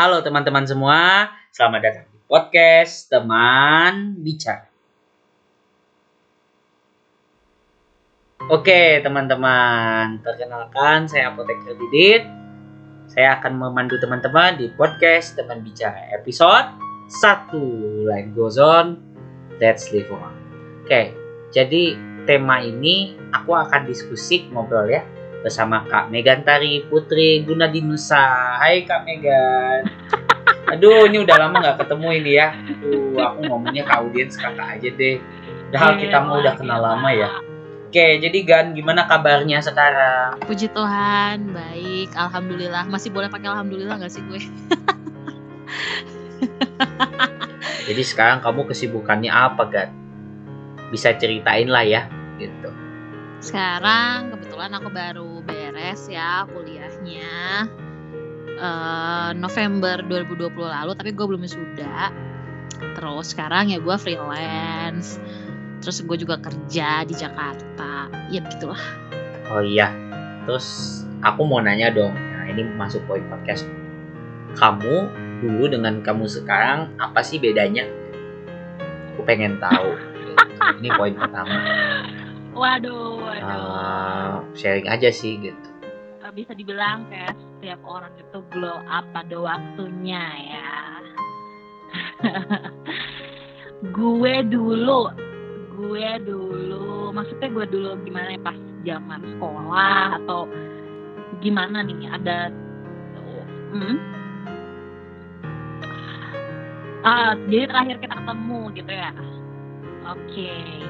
Halo teman-teman semua, selamat datang di podcast Teman Bicara. Oke teman-teman, perkenalkan saya Apoteker Didit. Saya akan memandu teman-teman di podcast Teman Bicara episode 1 Life Goes On, Let's Live On. Oke, jadi tema ini aku akan diskusi ngobrol ya bersama Kak Megan Tari Putri Gunadinusa. Hai Kak Megan. Aduh, ini udah lama nggak ketemu ini ya. Aduh, aku ngomongnya ke audiens kakak aja deh. Padahal kita mau udah kenal lama ya. Oke, jadi Gan, gimana kabarnya sekarang? Puji Tuhan, baik. Alhamdulillah. Masih boleh pakai alhamdulillah nggak sih gue? Jadi sekarang kamu kesibukannya apa, Gan? Bisa ceritain lah ya, gitu. Sekarang kebetulan aku baru beres ya kuliahnya uh, November 2020 lalu, tapi gue belum sudah. Terus sekarang ya gue freelance. Terus gue juga kerja di Jakarta. Ya begitulah. Oh iya. Terus aku mau nanya dong. Nah, ini masuk poin podcast. Kamu dulu dengan kamu sekarang apa sih bedanya? Aku pengen tahu. ini poin pertama. Waduh, waduh. Uh, sharing aja sih gitu. Bisa dibilang kayak setiap orang itu glow up pada waktunya ya. gue dulu, gue dulu, maksudnya gue dulu gimana ya pas zaman sekolah atau gimana nih ada hmm? ah jadi terakhir kita ketemu gitu ya oke okay.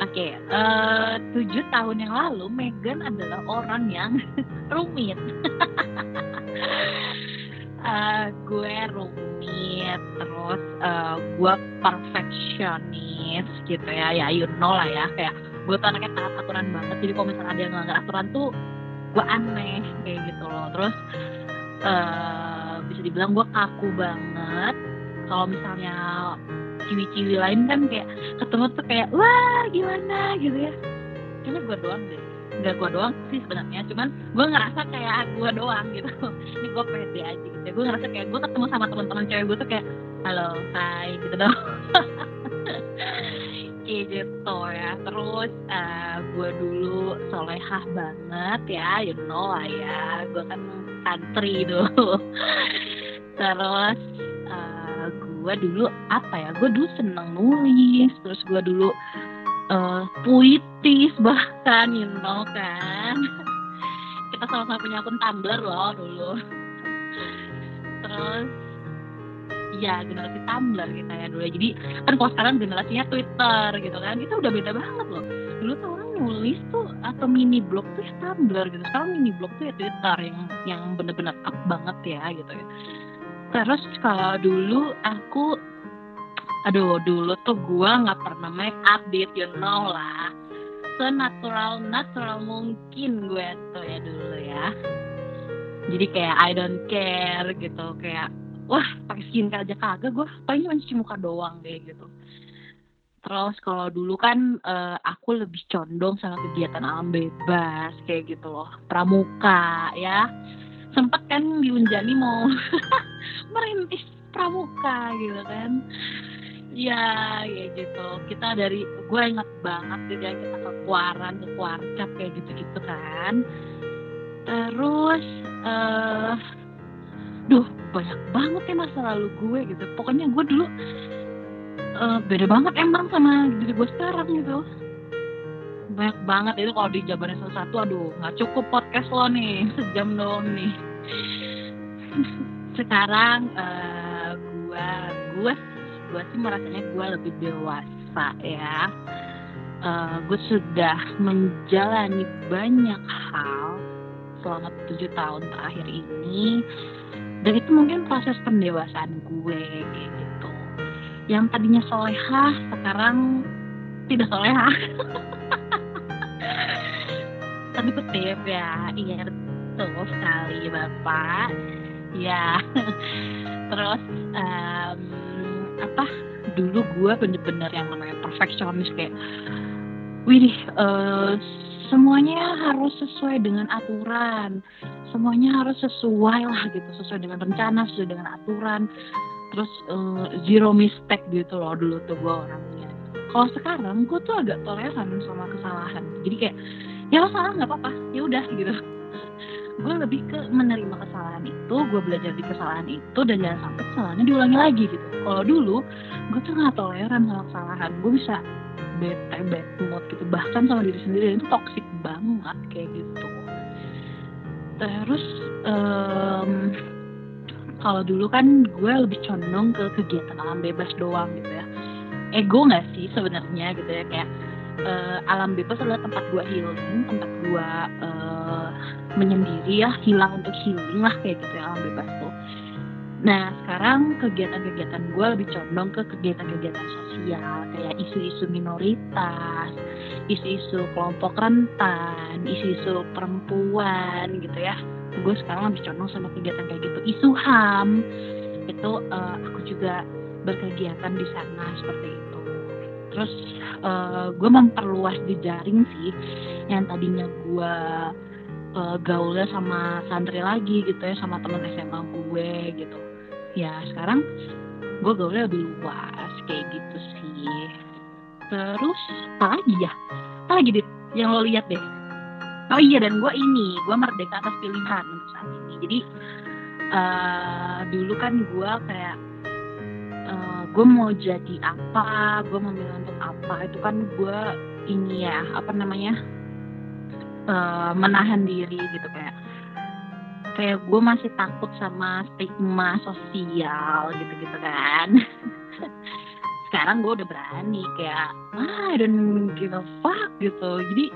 Oke, okay, uh, tujuh tahun yang lalu Megan adalah orang yang rumit. uh, gue rumit, terus uh, gue perfeksionis gitu ya, ya you know lah ya, kayak gue tuh anaknya taat aturan banget. Jadi kalau misalnya ada yang nggak aturan tuh gue aneh kayak gitu loh. Terus uh, bisa dibilang gue kaku banget. Kalau misalnya ciwi-ciwi lain kan kayak ketemu tuh kayak wah gimana? gitu ya. Cuma gue doang deh. Nggak gue doang sih sebenarnya cuman gue ngerasa kayak gue doang gitu. Ini gue pede aja gitu. Gue ngerasa kayak gue ketemu sama teman-teman cewek gue tuh kayak halo hai gitu dong gitu ya. Terus uh, gue dulu solehah banget ya you know lah ya. Gue kan santri dulu. Terus gue dulu apa ya gue dulu seneng nulis terus gue dulu uh, puitis bahkan you know kan. Kita sama-sama punya akun Tumblr loh dulu. Terus ya generasi Tumblr kita ya dulu jadi kan kalau sekarang generasinya Twitter gitu kan kita udah beda banget loh. Dulu tuh orang nulis tuh atau mini blog tuh ya Tumblr gitu. Sekarang mini blog tuh ya Twitter yang yang bener-bener up banget ya gitu ya terus kalau dulu aku aduh dulu tuh gua nggak pernah make update you know lah. Senatural natural mungkin gue tuh ya dulu ya. Jadi kayak I don't care gitu kayak wah pakai skincare aja kagak gue paling cuma cuci muka doang kayak gitu. Terus kalau dulu kan uh, aku lebih condong sama kegiatan alam bebas kayak gitu loh. Pramuka ya sempat kan diunjani mau merintis pramuka gitu kan. Ya ya gitu. Kita dari gue ingat banget gitu ya kita ke kuaran ke kayak gitu gitu kan. Terus uh, duh banyak banget ya masa lalu gue gitu. Pokoknya gue dulu uh, beda banget emang sama diri gue sekarang gitu banyak banget. Itu kalau dijabarin satu-satu aduh nggak cukup podcast lo nih. Sejam doang nih. Sekarang uh, gue gue gue sih merasanya gue lebih dewasa ya. Uh, gue sudah menjalani banyak hal selama tujuh tahun terakhir ini. Dan itu mungkin proses pendewasaan gue gitu. Yang tadinya solehah sekarang tidak solehah tapi kutip ya iya betul sekali bapak. Ya terus um, apa? Dulu gue bener-bener yang namanya perfeksionis kayak wih uh, semuanya harus sesuai dengan aturan. Semuanya harus sesuai lah gitu. Sesuai dengan rencana sesuai dengan aturan. Terus uh, zero mistake gitu loh dulu tuh gue orangnya kalau sekarang gue tuh agak toleran sama kesalahan. Jadi kayak ya lo salah nggak apa-apa. Ya udah gitu. Gue lebih ke menerima kesalahan itu gue belajar di kesalahan itu dan jangan sampai kesalahannya diulangi lagi gitu. Kalau dulu gue tuh nggak toleran sama kesalahan. Gue bisa bete bad mood gitu. Bahkan sama diri sendiri itu toxic banget kayak gitu. Terus um, kalau dulu kan gue lebih condong ke kegiatan alam bebas doang gitu ya ego nggak sih sebenarnya gitu ya? Kayak uh, alam bebas adalah tempat gue healing tempat gue uh, menyendiri ya hilang untuk healing lah kayak gitu ya alam bebas tuh. Nah sekarang kegiatan-kegiatan gue lebih condong ke kegiatan-kegiatan sosial kayak isu-isu minoritas isu-isu kelompok rentan isu-isu perempuan gitu ya. Gue sekarang lebih condong sama kegiatan kayak gitu. Isu ham itu uh, aku juga berkegiatan di sana seperti itu. Terus uh, gue memperluas jejaring sih yang tadinya gue uh, gaulnya sama santri lagi gitu ya sama teman SMA gue gitu. Ya sekarang gue gaulnya lebih luas kayak gitu sih. Terus apa lagi ya? Apa lagi dit? Yang lo lihat deh. Oh iya dan gue ini gue merdeka atas pilihan untuk saat ini. Jadi uh, dulu kan gue kayak gue mau jadi apa gue mau memilih untuk apa itu kan gue ini ya apa namanya uh, menahan diri gitu kayak kayak gue masih takut sama stigma sosial gitu gitu kan. Sekarang gue udah berani kayak ah, I don't give a fuck gitu. Jadi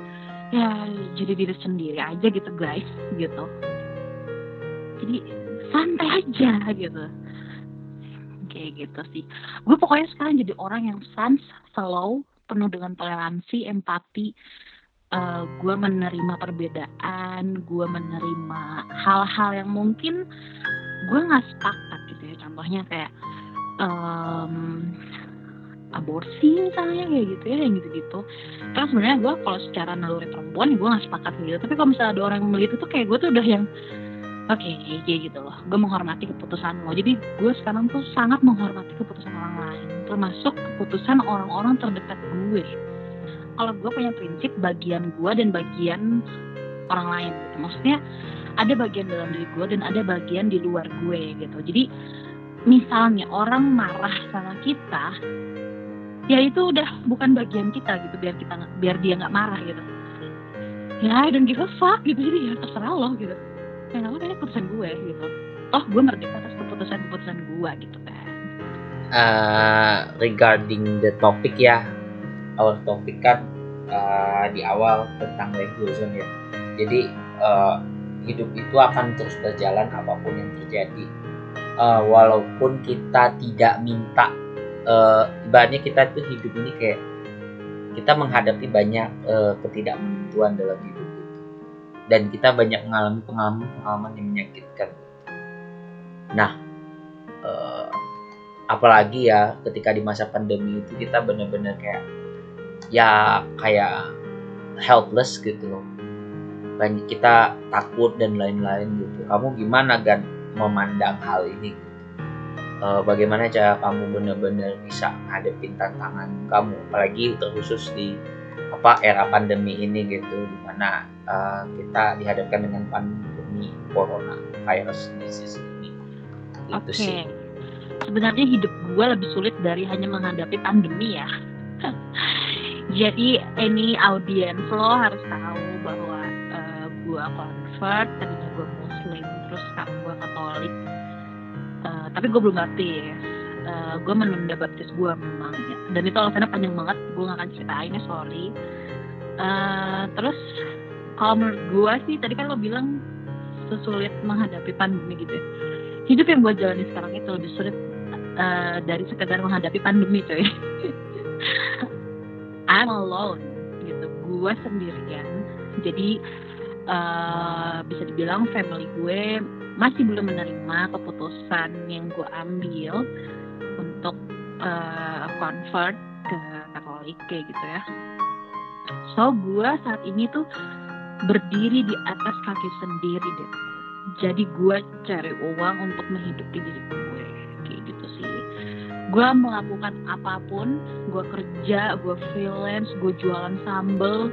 ya jadi diri sendiri aja gitu guys gitu. Jadi santai aja gitu kayak gitu sih. Gue pokoknya sekarang jadi orang yang sans slow penuh dengan toleransi empati. Uh, gue menerima perbedaan gue menerima hal-hal yang mungkin gue nggak sepakat gitu ya. Contohnya kayak um, aborsi misalnya kayak gitu ya yang gitu-gitu. Kan sebenarnya gue kalau secara naluri perempuan gue gak sepakat gitu. Tapi kalau misalnya ada orang yang melihat itu kayak gue tuh udah yang oke okay, gitu loh. Gue menghormati keputusan lo. Jadi gue sekarang tuh sangat menghormati keputusan orang lain termasuk keputusan orang-orang terdekat gue. Kalau gue punya prinsip bagian gue dan bagian orang lain gitu. Maksudnya ada bagian dalam diri gue dan ada bagian di luar gue gitu. Jadi misalnya orang marah sama kita ya itu udah bukan bagian kita gitu biar kita biar dia nggak marah gitu. Ya I don't give a fuck gitu. Jadi ya terserah lo gitu ya nggak apa keputusan gue gitu. Oh gue merdeka atas keputusan keputusan gue gitu kan. Uh, regarding the topic ya. Our topik kan uh, di awal tentang legalism ya. Jadi uh, hidup itu akan terus berjalan apa pun yang terjadi. Uh, walaupun kita tidak minta uh, ibaratnya kita tuh hidup ini kayak kita menghadapi banyak uh, ketidakmenentuan dalam hidup. Dan kita banyak mengalami pengalaman-pengalaman yang menyakitkan. Nah uh, apalagi ya ketika di masa pandemi itu kita benar-benar kayak ya kayak helpless gitu. Loh banyak kita takut dan lain-lain gitu. Kamu gimana gan memandang hal ini? Uh, bagaimana cara kamu benar-benar bisa menghadapi tantangan kamu? Apalagi terkhusus di apa era pandemi ini gitu di mana uh, kita dihadapkan dengan pandemi corona virus disease ini. Itu okay. sih. Sebenarnya hidup gue lebih sulit dari hanya menghadapi pandemi ya. Jadi ini audiens lo harus tahu bahwa uh, gue convert tadinya gue muslim terus sekarang gue katolik. Tapi gue belum baptis. Uh, gue menunda baptis gue memang ya. dan itu alasannya panjang banget gue gak akan ceritain ya sorry. Uh, terus kalau menurut gue sih tadi kan lo bilang sesulit menghadapi pandemi gitu ya. Hidup yang gue jalani sekarang itu lebih sulit uh, dari sekedar menghadapi pandemi coy. I'm alone gitu. Gue sendirian jadi uh, bisa dibilang family gue masih belum menerima keputusan yang gue ambil untuk uh, convert ke Katolik kayak gitu ya. So gue saat ini tuh berdiri di atas kaki sendiri deh. Jadi gue cari uang untuk menghidupi diri gue. Kayak gitu sih. Gue melakukan apa pun gue kerja gue freelance gue jualan sambel.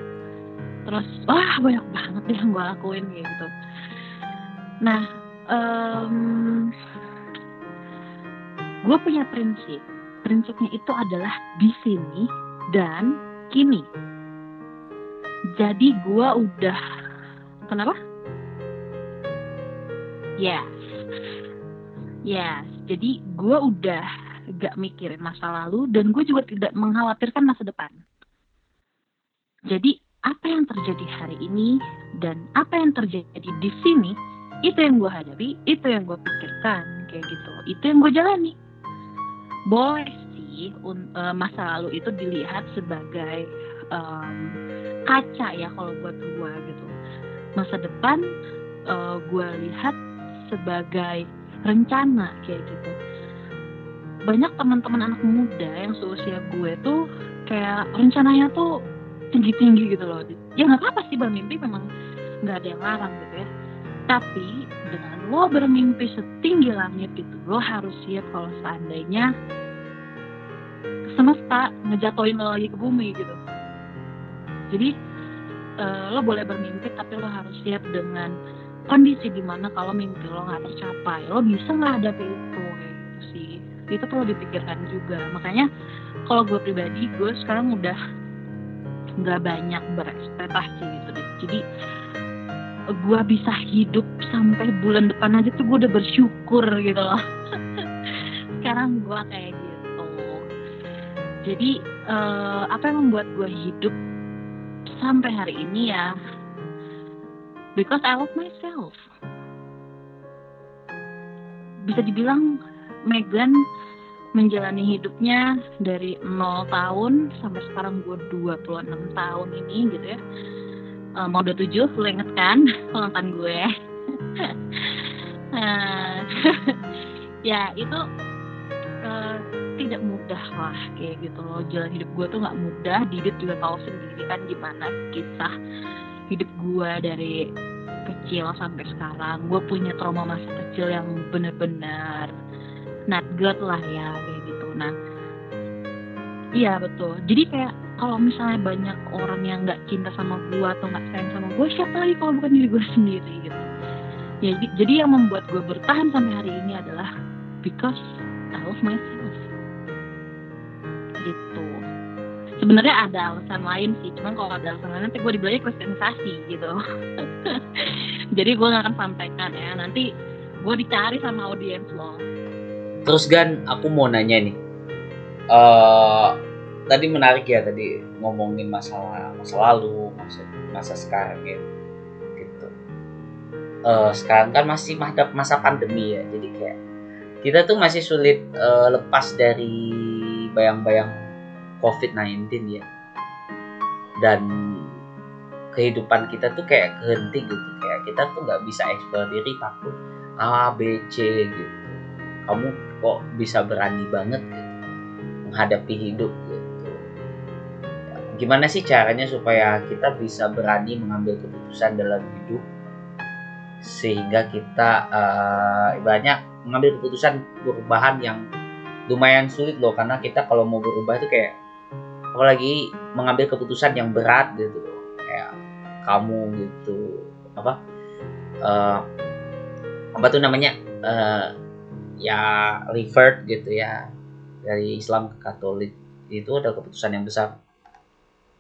Terus wah banyak banget yang gue lakuin kayak gitu. Nah um, gue punya prinsip. Prinsipnya itu adalah di sini dan kini jadi gue udah kenapa? Yes. Yes. Jadi gue udah gak mikirin masa lalu dan gue juga tidak mengkhawatirkan masa depan. Jadi apa yang terjadi hari ini dan apa yang terjadi di sini itu yang gue hadapi itu yang gue pikirkan kayak gitu. Itu yang gue jalani. Boleh sih uh, masa lalu itu dilihat sebagai um, kaca ya kalau buat gue gitu. Masa depan uh, gue lihat sebagai rencana kayak gitu. Banyak teman-teman anak muda yang seusia gue tuh kayak rencananya tuh tinggi-tinggi gitu loh. Ya nggak apa-apa sih bermimpi memang nggak ada yang larang gitu ya. Tapi dengan lo bermimpi setinggi langit gitu lo harus siap kalau seandainya semesta ngejatoin lo lagi ke bumi gitu jadi uh, lo boleh bermimpi tapi lo harus siap dengan kondisi di mana kalau mimpi lo nggak tercapai lo bisa nggak ada itu gitu sih. Itu perlu dipikirkan juga. Makanya kalau gue pribadi gue sekarang udah nggak banyak berekspektasi gitu deh. Jadi gue bisa hidup sampai bulan depan aja tuh gue udah bersyukur gitu loh. Sekarang gue kayak gitu. Jadi uh, apa yang membuat gue hidup sampai hari ini ya. Because I love myself. Bisa dibilang Megan menjalani hidupnya dari 0 tahun sampai sekarang gue 26 tahun ini gitu ya. Uh, mau 27 lo inget kan? Ulang gue. Uh, ya itu uh, tidak mudah lah kayak gitu loh. Jalan hidup gue tuh nggak mudah Didit juga tahu sendiri kan gimana kisah hidup gue dari kecil sampai sekarang. Gue punya trauma masa kecil yang bener-bener not good lah ya kayak gitu. Nah iya betul. Jadi kayak kalau misalnya banyak orang yang nggak cinta sama gue atau nggak sayang sama gue siapa lagi kalau bukan diri gue sendiri gitu. Ya jadi yang membuat gue bertahan sampai hari ini adalah because I love myself gitu. Sebenarnya ada alasan lain sih cuman kalau ada alasan lain nanti gue dibilangnya kristenisasi gitu. Jadi gue gak akan sampaikan ya nanti gue dicari sama audiens lo. Terus Gan aku mau nanya nih. Uh, tadi menarik ya tadi ngomongin masalah masa lalu masa masa sekarang ya gitu. Uh, sekarang kan masih masa masa pandemi ya jadi kayak kita tuh masih sulit uh, lepas dari bayang-bayang COVID-19 ya. Dan kehidupan kita tuh kayak kehenti gitu. Kayak kita tuh nggak bisa eksplor diri takut A B C gitu. Kamu kok bisa berani banget gitu menghadapi hidup gitu. Gimana sih caranya supaya kita bisa berani mengambil keputusan dalam hidup? Sehingga kita uh, ibaratnya mengambil keputusan perubahan yang lumayan sulit loh karena kita kalau mau berubah itu kayak apalagi mengambil keputusan yang berat gitu kayak kamu gitu apa uh, apa tuh namanya uh, ya revert gitu ya dari Islam ke Katolik itu adalah keputusan yang besar.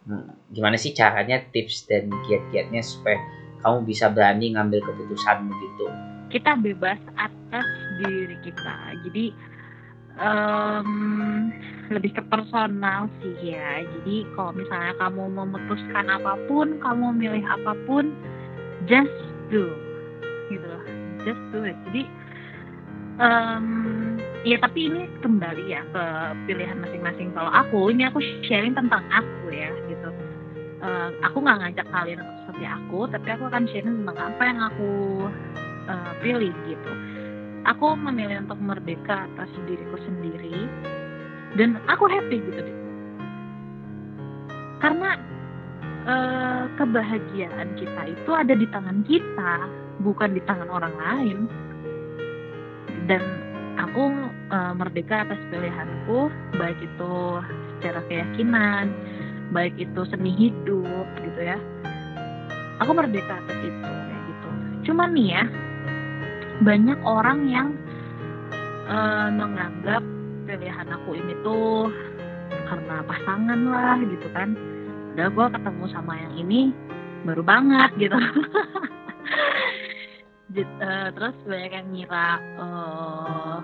Hmm, gimana sih caranya tips dan kiat-kiatnya supaya kamu bisa berani ngambil keputusan begitu kita bebas atas diri kita. Jadi um, lebih ke personal sih ya. Jadi kalau misalnya kamu memutuskan apa pun kamu milih apa pun just do. Gitu loh just do it. Jadi um, ya tapi ini kembali ya ke pilihan masing-masing. Kalau aku ini aku sharing tentang aku ya gitu. Uh, aku nggak ngajak kalian untuk seperti aku tapi aku akan sharing tentang apa yang aku uh, pilih gitu aku memilih untuk merdeka atas diriku sendiri dan aku happy gitu deh karena eh, kebahagiaan kita itu ada di tangan kita, bukan di tangan orang lain. Dan aku eh, merdeka atas pilihanku, baik itu secara keyakinan, baik itu seni hidup gitu ya. Aku merdeka atas itu kayak gitu. Cuman nih ya, banyak orang yang eh, menganggap pilihan aku ini tuh karena pasangan lah gitu kan. Udah gue ketemu sama yang ini baru banget gitu. Eh, terus banyak yang ngira eh,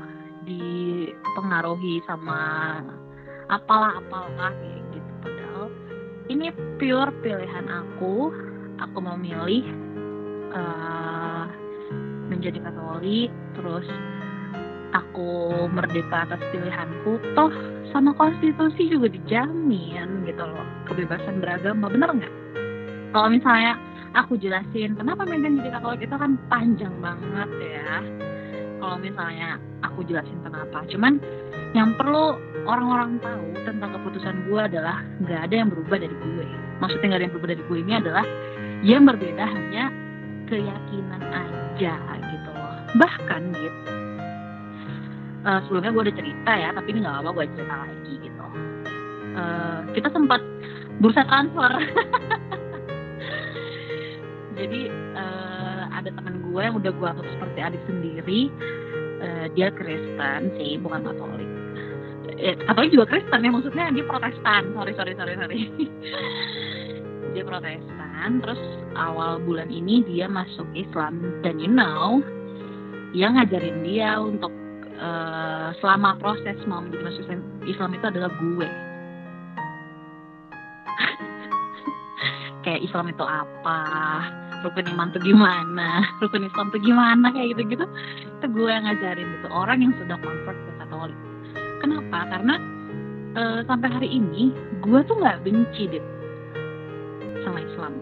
dipengaruhi sama apalah apalah gitu. Padahal ini pure pilihan aku. Aku memilih eh, menjadi Katolik terus aku merdeka atas pilihanku toh sama konstitusi juga dijamin gitu loh kebebasan beragama bener nggak? Kalau misalnya aku jelasin kenapa Megan jadi Katolik itu kan panjang banget ya. Kalau misalnya aku jelasin kenapa cuman yang perlu orang-orang tahu tentang keputusan gue adalah nggak ada yang berubah dari gue. Maksudnya nggak ada yang berubah dari gue ini adalah yang berbeda hanya keyakinan aja gitu loh. Bahkan gitu eh, sebelumnya gue udah cerita ya tapi ini nggak apa-apa gue cerita lagi gitu. Eh, kita sempat bursa transfer jadi eh, ada teman gue yang udah gue anggap seperti adik sendiri. Eh, dia Kristen sih bukan Katolik. Katolik juga Kristen ya maksudnya dia Protestan. Sorry sorry sorry sorry dia Protestan terus awal bulan ini dia masuk Islam. Dan you know yang ngajarin dia untuk eh, selama proses mau menjadi masuk Islam, itu adalah gue. Kayak Islam itu apa? Rukun iman tuh gimana? Rukun Islam tuh gimana? Kayak gitu gitu itu gue yang ngajarin gitu. Orang yang sudah convert ke Katolik. Kenapa? Karena eh, sampai hari ini gue tuh nggak benci deh sama Islam.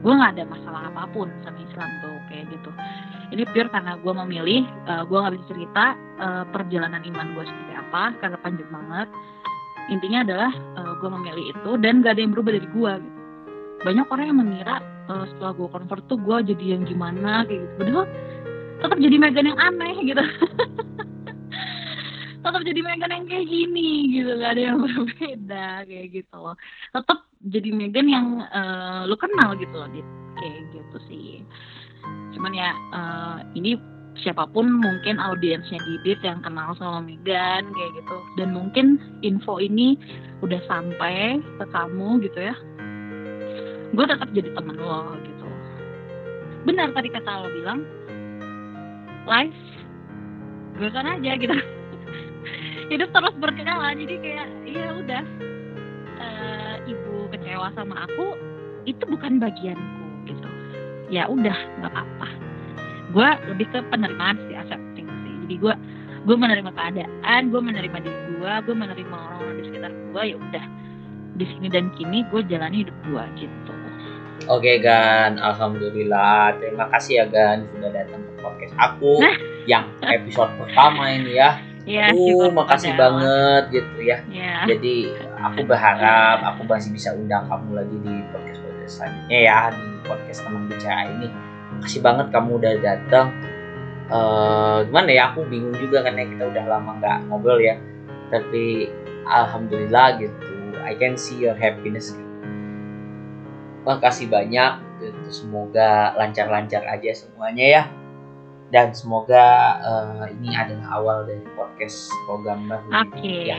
Gue nggak ada masalah apa pun sama Islam tuh kayak gitu. Ini pure karena gue memilih eh, gue nggak bisa cerita eh, perjalanan iman gue seperti apa karena panjang banget. Intinya adalah eh, gue memilih itu dan gak ada yang berubah dari gue gitu. Banyak orang yang mengira eh, setelah gue convert tuh gue jadi yang gimana kayak gitu. Padahal tetap jadi Megan yang aneh gitu. Tetap jadi Megan yang kayak gini gitu. Gak ada yang berbeda kayak gitu loh. Tetap jadi Megan yang eh, lu kenal gitu loh Dit. kayak gitu sih. Cuman ya eh, ini siapa pun mungkin audiensnya Didit yang kenal sama Megan kayak gitu. Dan mungkin info ini udah sampai ke kamu gitu ya. Gue tetap jadi temen lo gitu. Benar tadi kata lo bilang life gue kan aja gitu. Hidup terus berkala jadi kayak ya udah ibu kecewa sama aku itu bukan bagianku gitu ya udah nggak apa-apa gue lebih ke penerimaan sih accepting sih jadi gue gue menerima keadaan gue menerima diri gue gue menerima orang-orang di sekitar gue ya udah di sini dan kini gue jalani hidup gue gitu Oke Gan, alhamdulillah. Terima kasih ya Gan sudah datang ke podcast aku Nah. yang episode pertama ini ya. Ya Uh, syukur makasih banget gitu ya. Ya Jadi aku berharap aku masih bisa undang kamu lagi di podcast podcast selanjutnya ya di podcast teman bicara ini. Makasih banget kamu udah datang. Eh gimana ya aku bingung juga karena kita udah lama nggak ngobrol ya. Tapi alhamdulillah gitu. I can see your happiness. Makasih banyak. Gitu. Semoga lancar-lancar aja semuanya ya. Dan semoga eh, ini adalah awal dari podcast program baru. oke Ya,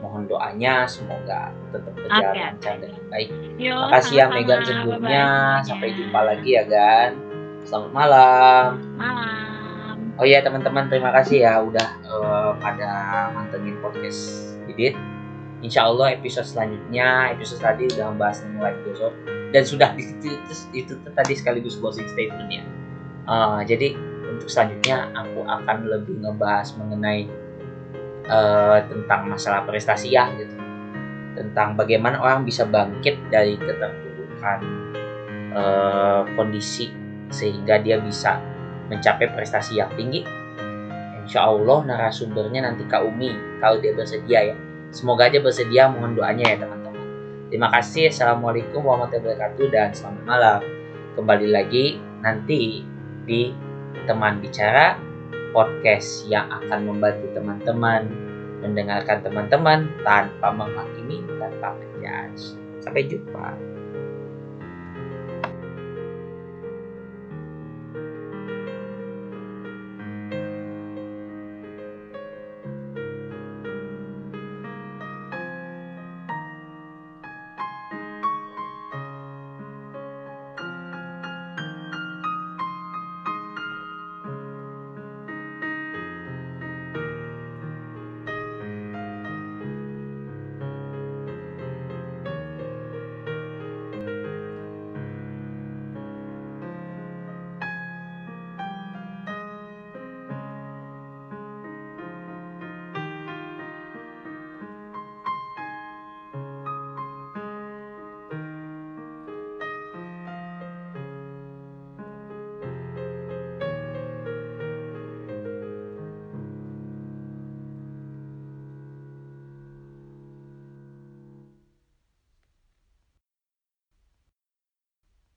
mohon doanya semoga tetap berjalan Oke. lancar dengan baik. Yo, Makasih ya. Megan sebelumnya. Sampai jumpa lagi ya kan. Selamat malam. malam Oh iya teman-teman terima kasih ya udah eh, pada mantengin podcast Didit. Insya Allah episode selanjutnya episode tadi udah membahas tentang life on dan sudah itu, itu, itu tuh tadi sekaligus closing statement ya. Eh, jadi untuk selanjutnya aku akan lebih ngebahas mengenai eh, tentang masalah prestasi ya gitu tentang bagaimana orang bisa bangkit dari keterpurukan eh, kondisi sehingga dia bisa mencapai prestasi yang tinggi. Insya Allah narasumbernya nanti Kak Umi kalau dia bersedia ya. Semoga aja bersedia mohon doanya ya teman-teman. Terima kasih. Assalamualaikum warahmatullahi wabarakatuh dan selamat malam. Kembali lagi nanti di teman bicara podcast yang akan membantu teman-teman mendengarkan teman-teman tanpa menghakimi tanpa menjudge. Sampai jumpa.